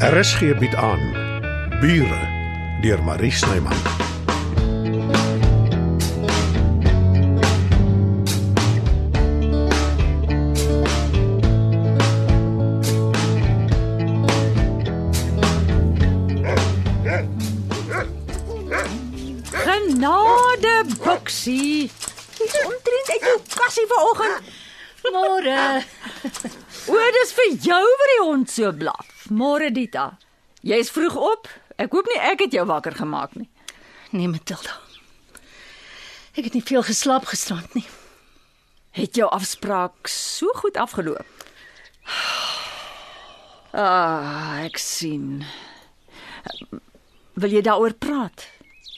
RSG bied aan Bure deur Marie Snyman. Genade, Boksie. Jy's omtrent uit jou kassie vanoggend. Môre. O, dis vir jou wat die hond so blaf. Môre Dita. Jy's vroeg op. Ek hoop nie ek het jou wakker gemaak nie. Nee, Matilda. Ek het nie veel geslaap gisterand nie. Het jou afspraak so goed afgeloop? Ah, ek sien. Wil jy daaroor praat?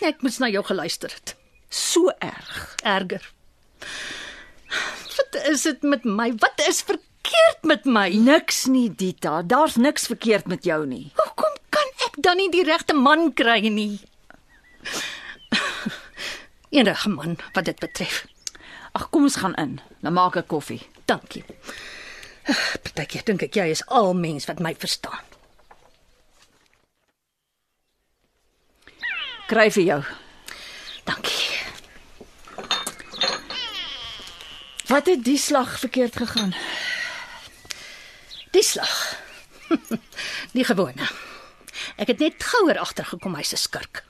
Ek moes na jou geluister het. So erg. Erger. Wat is dit met my? Wat is verkeerd met my? Niks nie, Dita. Daar's niks verkeerd met jou nie. Hoekom kan ek dan nie die regte man kry nie? Enige man wat dit betref. Ag, kom ons gaan in. Dan maak ek koffie. Dankie. Partykeer dink ek jy is al mens wat my verstaan. Kry vir jou. Dankie. Wat het die slag verkeerd gegaan? Die slag. Die gewone. Ek het net gouer agtergekom hy's 'n skurk.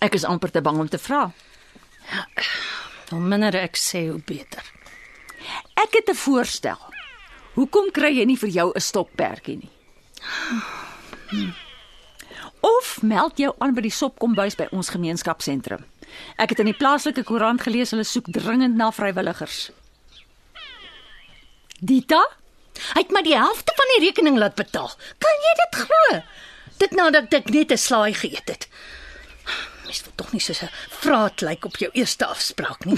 Ek is amper te bang om te vra. Hoe minder ek sê, hoe beter. Ek het 'n voorstel. Hoekom kry jy nie vir jou 'n stokperdjie nie? Of meld jou aan by die sopkombuis by ons gemeenskapsentrum. Ek het in die plaaslike koerant gelees hulle soek dringend na vrywilligers. Dita? Hy het my die helfte van die rekening laat betaal. Kan jy dit glo? Dit nadat ek net 'n slaai geëet het. Mens wil tog nie soos 'n vraat lyk op jou eerste afspraak nie.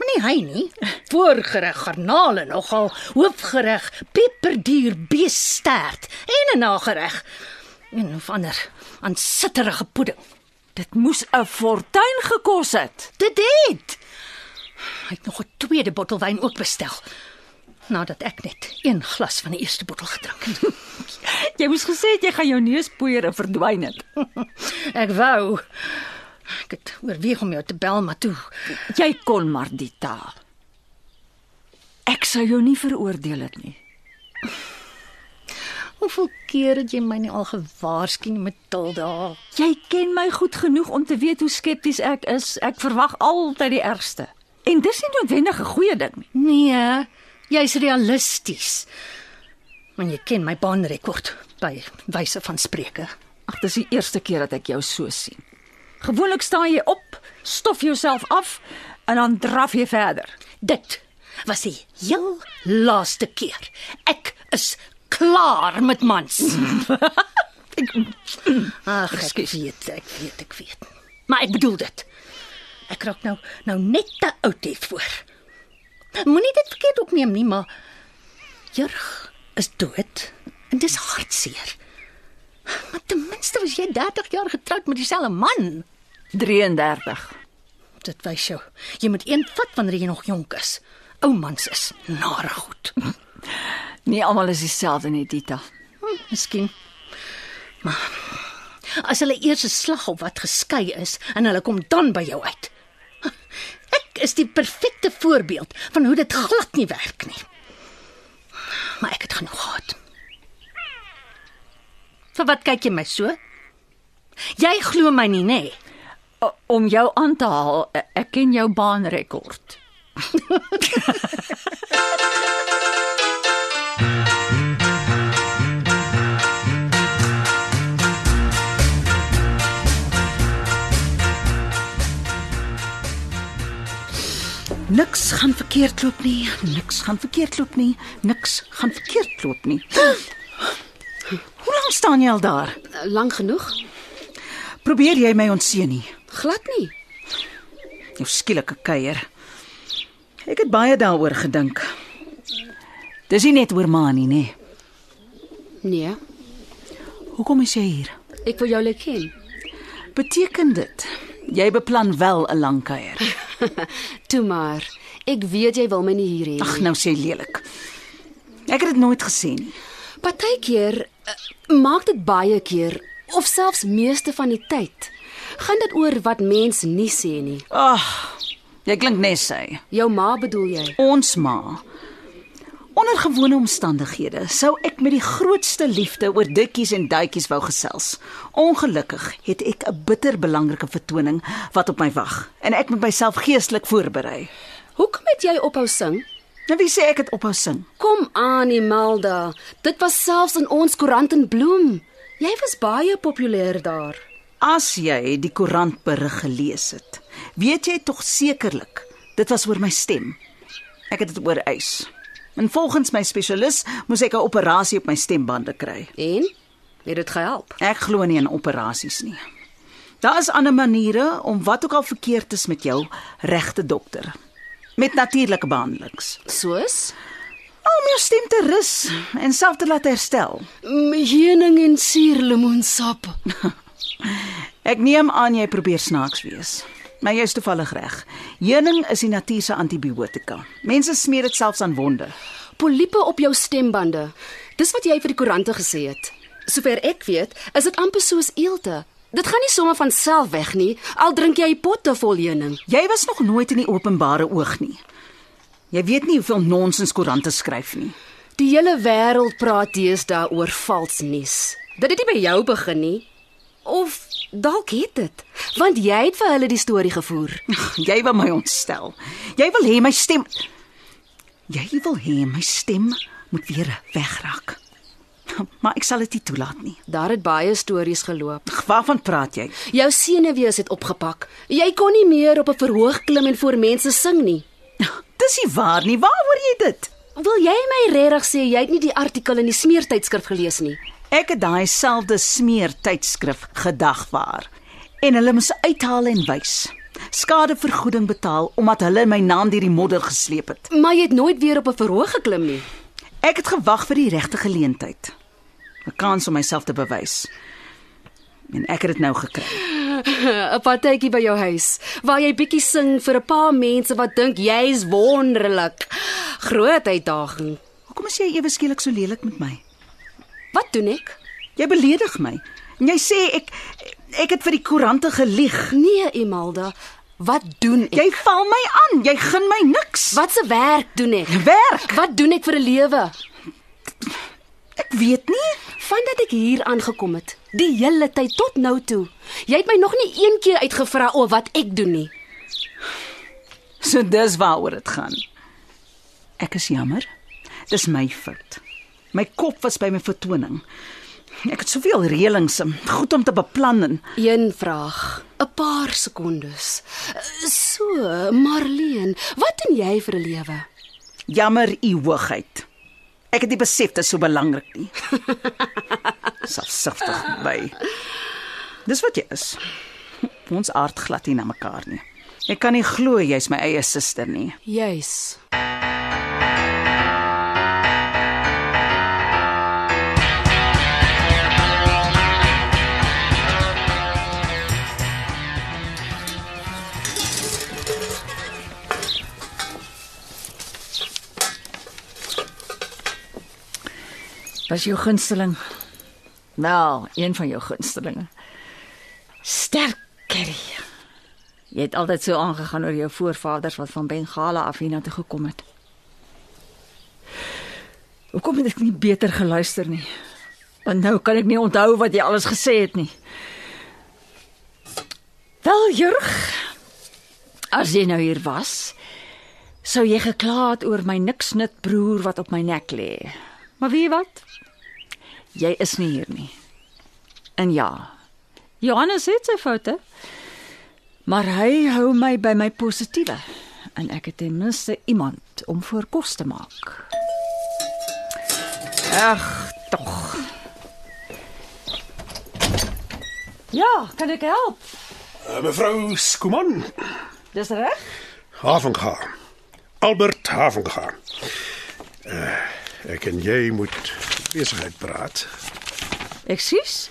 Maar nie hy nie. Voorgereg garnale nogal, hoofgereg peperduur beestert en 'n nagereg en of ander aansitterige pudding. Dit moes 'n fortuin gekos het. Dit het. Hy het nog 'n tweede bottel wyn ook bestel. Nadat ek net een glas van die eerste bottel gedrink het. Jy moes gesê het jy gaan jou neus poeier en verdwyn het. Ek wou ek het oorweeg om jou te bel, maar toe Jy kon maar Dita. Ek sou jou nie veroordeel het nie. Hoeveel keer het jy my nie al gewaarsku nie, Matilda? Jy ken my goed genoeg om te weet hoe skepties ek is. Ek verwag altyd die ergste. En dis nie noodwendig 'n goeie ding nie. Nee, jy's realisties. Maar jy ken my baanrekord by wyse van spreuke. Ag, dis die eerste keer dat ek jou so sien. Gewoonlik staan jy op, stof jouself af en dan draf jy verder. Dit was die heel laaste keer. Ek is klaar met mans. Ag, ek weet, ek weet, ek weet. Maar ek bedoel dit. Ek raak nou nou net te oud hiervoor. Moenie dit verkeerd opneem nie, maar Jurg is dood en dis hartseer. Maar ten minste was jy 30 jaar getroud met dieselfde man. 33. Dit wys jou. Jy moet een vat wanneer jy nog jonk is. Ou mans is nare goed. Nie almal is dieselfde nie, Dita. Hm, miskien. Maar as hulle eers 'n slag op wat geskei is en hulle kom dan by jou uit. Ek is die perfekte voorbeeld van hoe dit glad nie werk nie. Maar ek het genoeg gehad. Vir wat kyk jy my so? Jy glo my nie, nê? Nee. Om jou aan te haal, e- ek ken jou baanrekord. Niks gaan verkeerd loop nie. Niks gaan verkeerd loop nie. Niks gaan verkeerd loop nie. Hoe lank staan jy al daar? Lank genoeg? Probeer jy my ontseën nie? Glad nie. Jou skielike kuier. Ek het baie daaroor gedink. Dis nie net oor ma nie, nê. Nee, Hoekom is jy hier? ek wil jou leer ken. Beteken dit jy beplan wel 'n lang kuier? Toe maar. Ek weet jy wil my nie hier hê Ag, nie. nou sê lelik. Ek het dit nooit gesê nie. Partykeer uh, maak dit baie keer of selfs meeste van die tyd gaan dit oor wat mens nie sê nie. Ag, jy klink nes sy. Jou ma bedoel jy? Ons ma. Onder gewone omstandighede sou ek met die grootste liefde oor dikkies en duitjies wou gesels. Ongelukkig het ek 'n bitter belangrike vertoning wat op my wag en ek moet myself geestelik voorberei. Hoekom het jy ophou sing? Nou wie sê ek het ophou sing? Kom aan, Imelda. Dit was selfs in ons koerant in bloem. Jy was baie populêr daar. As jy die koerantberig gelees het, weet jy tog sekerlik dit was oor my stem. Ek het dit oor eis. En volgens my spesialis moes ek 'n operasie op my stembande kry. En het dit gehelp? Ek glo nie in operasies nie. Daar is ander maniere om wat ook al verkeerd is met jou reg te dokter. Met natuurlike behandelings. Soos Om jou stem te rus en self te laat herstel. heuning en suurlemoensap. Ek neem aan jy probeer snaaks wees. Maar jy is toevallig reg. Heuning is die natuur se antibiotika. Mense smeer dit selfs aan wonde. Poliepe op jou stembande. Dis wat jy vir die koerante gesê het. Sover ek weet, is dit amper soos eelte. Dit gaan nie sommer van self weg nie, al drink jy potte vol heuning. Jy was nog nooit in die openbare oog nie. Jy weet nie hoeveel nonsens koerante skryf nie. Die hele wêreld praat deesdae oor vals nuus. Dit het nie by jou begin nie. Of dalk het dit, want jy het vir hulle die storie gevoer. Jy wil my ontstel. Jy wil hê my stem Jy wil hê my stem moet weer wegraak. Maar ek sal dit nie toelaat nie. Daar het baie stories geloop. Waarvan praat jy? Jou senuwees het opgepak. Jy kon nie meer op 'n verhoog klim en voor mense sing nie. Dis nie waar nie. Waar hoor jy dit? Wil jy my regtig sê jy het nie die artikel in die smeertydskrif gelees nie? Ek het daai selfde smeer tydskrif gedagvaar en hulle moes uithaal en wys. Skadevergoeding betaal omdat hulle my naam deur die modder gesleep het. Maar jy het nooit weer op 'n verhoog geklim nie. Ek het gewag vir die regte geleentheid. 'n Kans om myself te bewys. En ek het dit nou gekry. 'n Partytjie by jou huis waar jy bietjie sing vir 'n paar mense wat dink jy's wonderlik. Groot uitdaging. Hoekom is jy ewe skielik so lelik met my? Wat doen ek? Jy beledig my. En jy sê ek ek het vir die koerante gelieg. Nee, Imelda. Wat doen ek? Jy val my aan. Jy gun my niks. Wat se werk doen ek? werk? Wat doen ek vir 'n lewe? Ek weet nie. Vandat ek hier aangekom het, die hele tyd tot nou toe. Jy het my nog nie een keer uitgevra oor wat ek doen nie. So dis waaroor dit gaan. Ek is jammer. Dis my fout. My kop was by my vertoning. Ek het soveel reëlings, um, goed om te beplan en Een vraag, 'n paar sekondes. So, Marleen, wat doen jy vir 'n lewe? jammer u hoogheid. Ek het nie besef dit is so belangrik nie. Selfsugtig by. Dis wat jy is. Ons aard glad nie na mekaar nie. Ek kan nie glo jy's my eie suster nie. Juis. Was jou gunsteling? Wel, een van jou gunstelinge. Sterk curry. Jy het altyd so aangegaan oor jou voorvaders wat van Bengala af hiernatoe gekom het. Hoekom het ek nie beter geluister nie? Want nou kan ek nie onthou wat jy alles gesê het nie. Wel, Jurg, as jy nou hier was, sou jy gekla het oor my niksnut broer wat op my nek lê. Maar weet jy wat? Jy is nie hier nie. En ja, Johannes het sy foute. Maar hy hou my by my positiewe en ek het ten minste iemand om voor kos te maak. Ag, tog. Ja, kan ek help? Uh, mevrou Skuman, Dis reg? Havenga. Albert Havenga. Ek en jy moet besigheid praat. Ekskuus?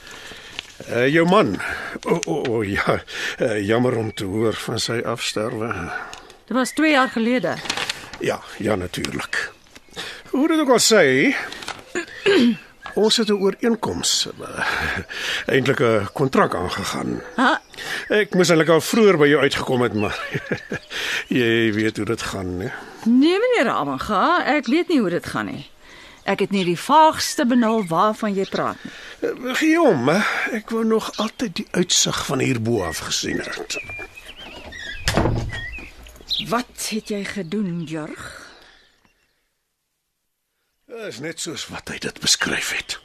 Uh, jou man. O oh, oh, oh, ja, uh, jammer om te hoor van sy afsterwe. Dit was 2 jaar gelede. Ja, ja natuurlik. Hoe dit ook al sê, Ons het 'n ooreenkoms, eintlik 'n kontrak aangegaan. Ha, Ek moes eintlik al vroeër by jou uitgekom het, maar jy weet hoe dit gaan, né? nee meneer Amanga, ek weet nie hoe dit gaan nie. Ek het nie die vaagste benul waarvan jy praat nie. Guillaume, ek wou nog altyd die uitsig van hierbo af gesien het. Wat het jy gedoen, Jurg? Dit is net soos wat hy dit beskryf het.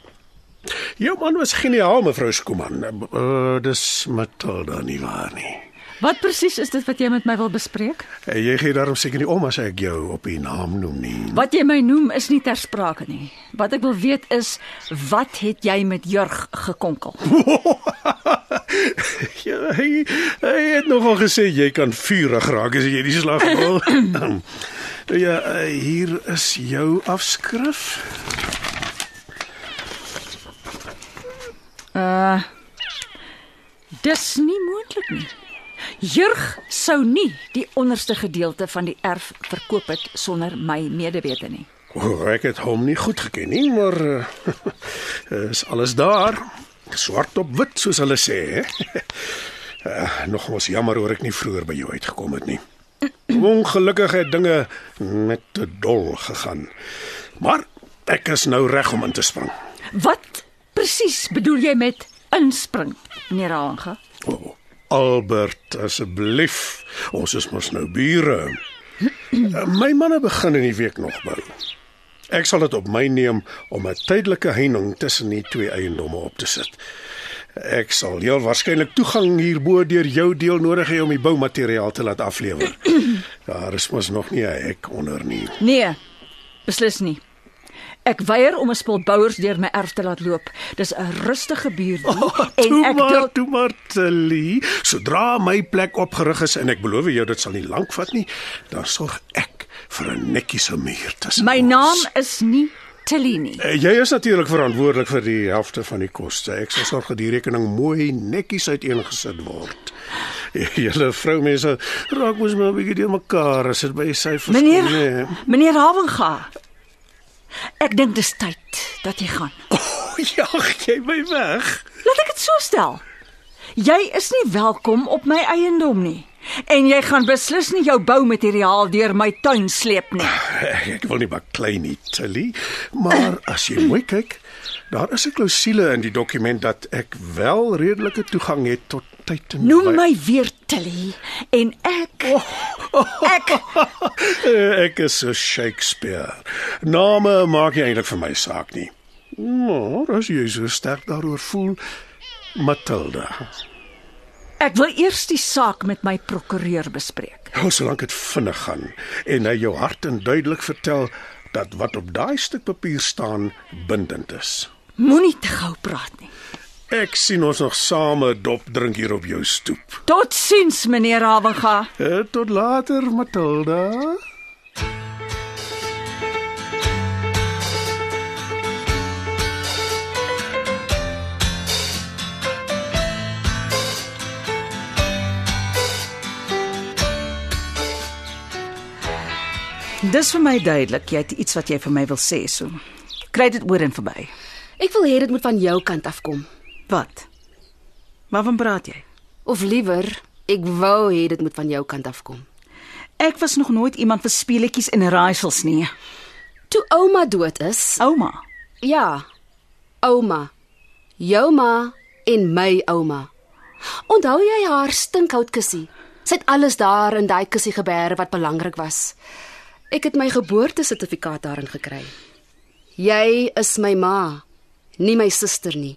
Jou man was geniaal, mevrou Skuman. Uh, dis Matilda nie waar nie. Wat presies is dit wat jy met my wil bespreek? Uh, jy gee daarom seker nie om as ek jou op die naam noem nie. Wat jy my noem is nie ter sprake nie. Wat ek wil weet is wat het jy met Jurg gekonkel? ja, hy, hy het nogal gesê jy kan vurig raak as jy die slag wil. ja, uh, hier is jou afskrif. Uh Dis nie moontlik nie. Jurg sou nie die onderste gedeelte van die erf verkoop het sonder my medewete nie. O, ek het hom nie goed geken nie, maar uh, is alles daar. Swart op wit soos hulle sê, hè. Uh, nogals jammer oor ek nie vroeër by jou uitgekom het nie. Ongelukkig het dinge met te dol gegaan. Maar ek is nou reg om in te spring. Wat presies bedoel jy met inspring, meneer Haanga? O, Albert, asseblief. Ons is mos nou bure. Uh, My manne begin in die week nog bou. Ek sal dit op my neem om 'n tydelike heining tussen die twee eiendomme op te sit. Ek sal heel waarskynlik toegang hierbo deur jou deel nodig hê om die boumateriaal te laat aflewer. Daar is mos nog nie 'n hek onder nie. Nee, beslis nie. Ek weier om 'n spul bouers deur my erf te laat loop. Dis 'n rustige buurt Oh, en toe ek maar, wil toe maar, Tilly. Sodra my plek opgerig is en ek beloof jou dit sal nie lank vat nie, dan sorg ek vir 'n netjiese muur tussen My ons. naam is nie Tilly nie. Eh, Jy is natuurlik verantwoordelik vir die helfte van die koste. Ek sal sorg dat die rekening mooi netjies uiteengesit word. Julle vroumense raak mos maar 'n bietjie deur mekaar as dit by syfers Meneer, kom, nee. meneer Havenga. Ek dink dis tyd dat jy gaan. O, jag jy my weg. Laat ek dit so stel. Jy is nie welkom op my eiendom nie. En jy gaan beslis nie jou boumateriaal deur my tuin sleep nie. Ek wil nie baklei nie, Tilly, maar as jy mooi kyk, daar is 'n klousule in die dokument dat ek wel redelike toegang het tot tyd en Noem my weer Tilly en ek ek Eh, Ek is so Shakespeare. Name maak nie eintlik vir my saak nie. Maar as jy so sterk daaroor voel, Matilda. ek wil eers die saak met my prokureur bespreek. Hou solank dit vinnig gaan en hy jou hart en duidelik vertel dat wat op daai stuk papier staan bindend is. Moenie te gou praat nie. Ek sien ons nog same dop drink hier op jou stoep. Totsiens meneer Havenga. Eh, Tot later, Matilda. Dis vir my duidelik jy het iets wat jy vir my wil sê so. Kry dit oor en verby. Ek wil hê dit moet van jou kant af kom. Wat? Waarvan praat jy? Of liewer, ek wou hê dit moet van jou kant af kom. Ek was nog nooit iemand vir speletjies en raaisels nie. Toe ouma dood is, Ouma, ja. Ouma. Jou ma en my ouma. Onthou jy haar stinkhout kussie? Sy het alles daar in daai kussie gebeere wat belangrik was. Ek het my geboortesertifikaat daarin gekry. Jy is my ma, nie my suster nie.